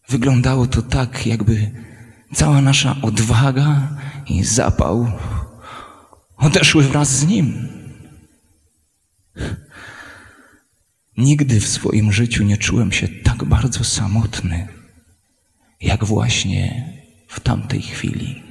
wyglądało to tak, jakby cała nasza odwaga i zapał odeszły wraz z nim. Nigdy w swoim życiu nie czułem się tak bardzo samotny, jak właśnie w tamtej chwili.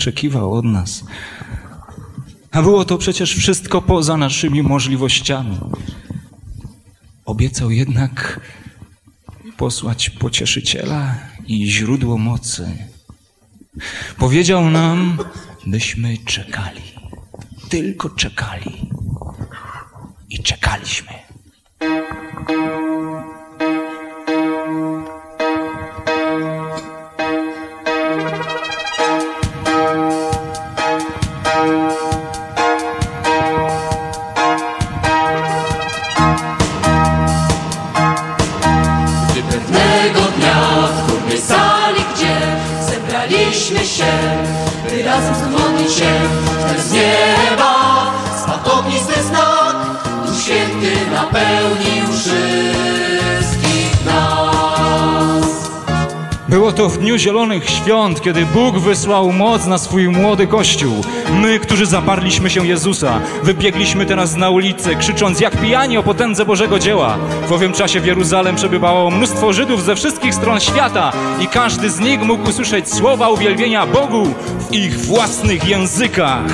Oczekiwał od nas. A było to przecież wszystko poza naszymi możliwościami. Obiecał jednak posłać pocieszyciela i źródło mocy. Powiedział nam, byśmy czekali. Tylko czekali. Dnia w trudnej sali, gdzie zebraliśmy się, by razem zmodlić się, wtem z nieba. Spadł ognisty znak, Duch Święty napełnił wszystkich Było to w dniu Zielonych Świąt, kiedy Bóg wysłał moc na swój młody kościół. My, którzy zaparliśmy się Jezusa, wybiegliśmy teraz na ulicę, krzycząc jak pijani o potędze Bożego dzieła. W owym czasie w Jeruzalem przebywało mnóstwo Żydów ze wszystkich stron świata i każdy z nich mógł usłyszeć słowa uwielbienia Bogu w ich własnych językach.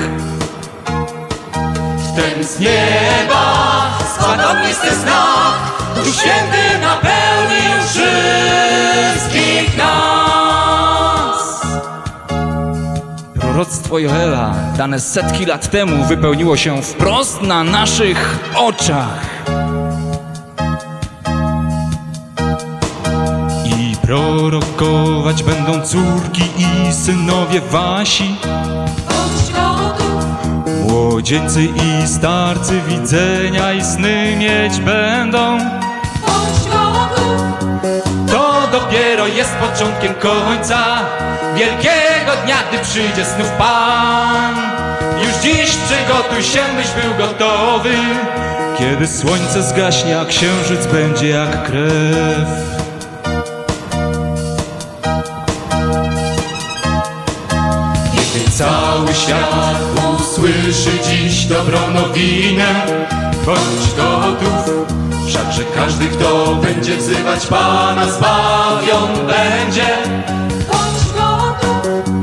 Wtem z nieba spadł ognisty znak, Duch Święty napełnił wszystkich nas. Proroctwo Joela, dane setki lat temu, wypełniło się wprost na naszych oczach. I prorokować będą córki i synowie wasi, młodzieńcy i starcy widzenia i sny mieć będą. To dopiero jest początkiem końca. Wielkiego dnia, gdy przyjdzie znów Pan. Już dziś przygotuj się, byś był gotowy. Kiedy słońce zgaśnie, a księżyc będzie jak krew. Cały świat usłyszy dziś dobrą nowinę, bądź gotów, wszakże każdy, kto będzie wzywać Pana, zbawion będzie. bądź gotów,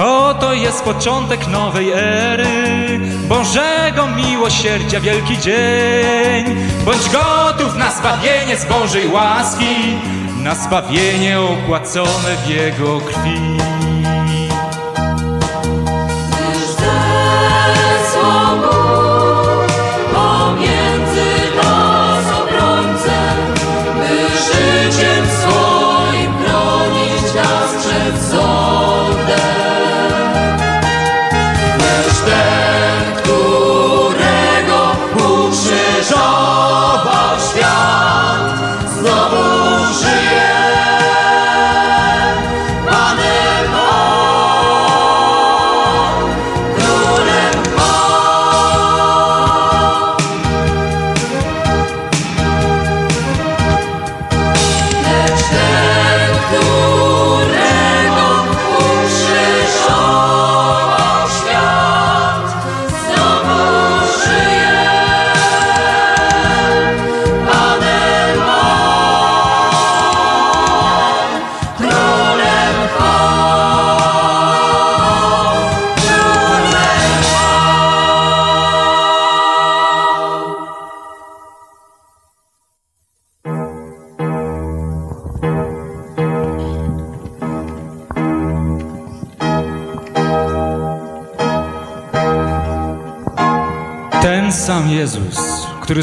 Oto jest początek nowej ery Bożego miłosierdzia wielki dzień. Bądź gotów na zbawienie z Bożej łaski Na zbawienie opłacone w Jego krwi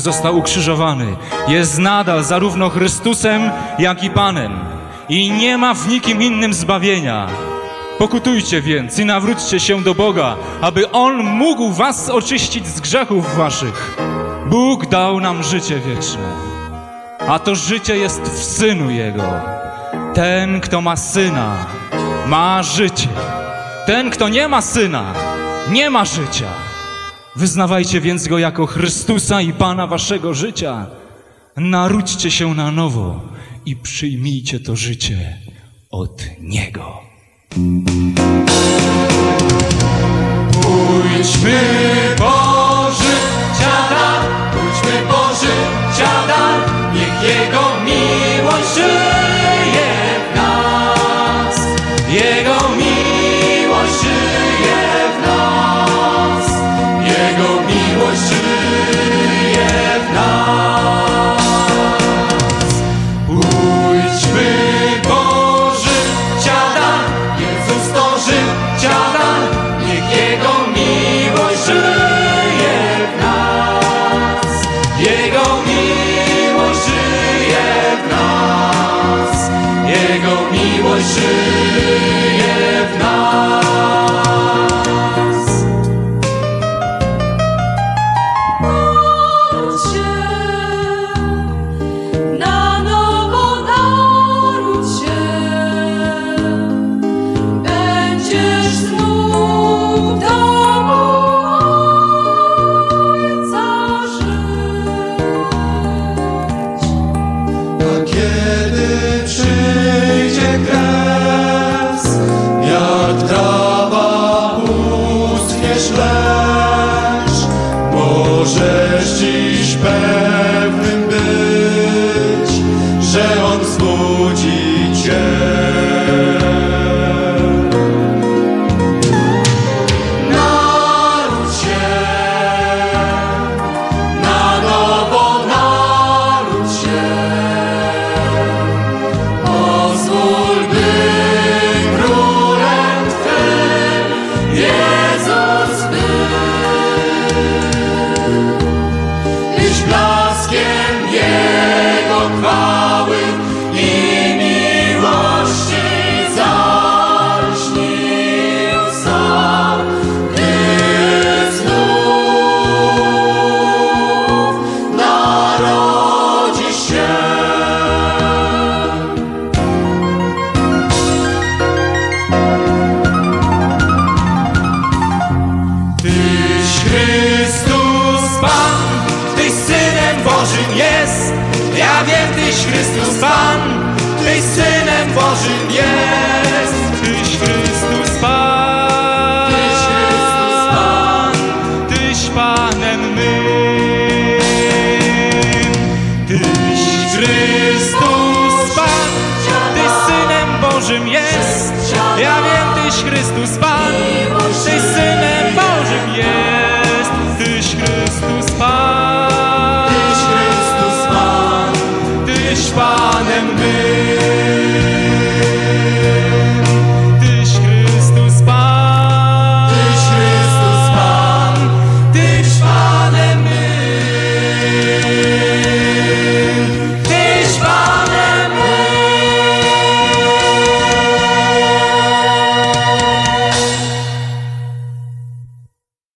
został ukrzyżowany, jest nadal zarówno Chrystusem, jak i Panem. I nie ma w nikim innym zbawienia. Pokutujcie więc i nawróćcie się do Boga, aby On mógł was oczyścić z grzechów waszych. Bóg dał nam życie wieczne, a to życie jest w Synu Jego. Ten, kto ma Syna, ma życie. Ten, kto nie ma Syna, nie ma życia. Wyznawajcie więc Go jako Chrystusa i Pana waszego życia. Naródźcie się na nowo i przyjmijcie to życie od Niego. Pójdźmy Boży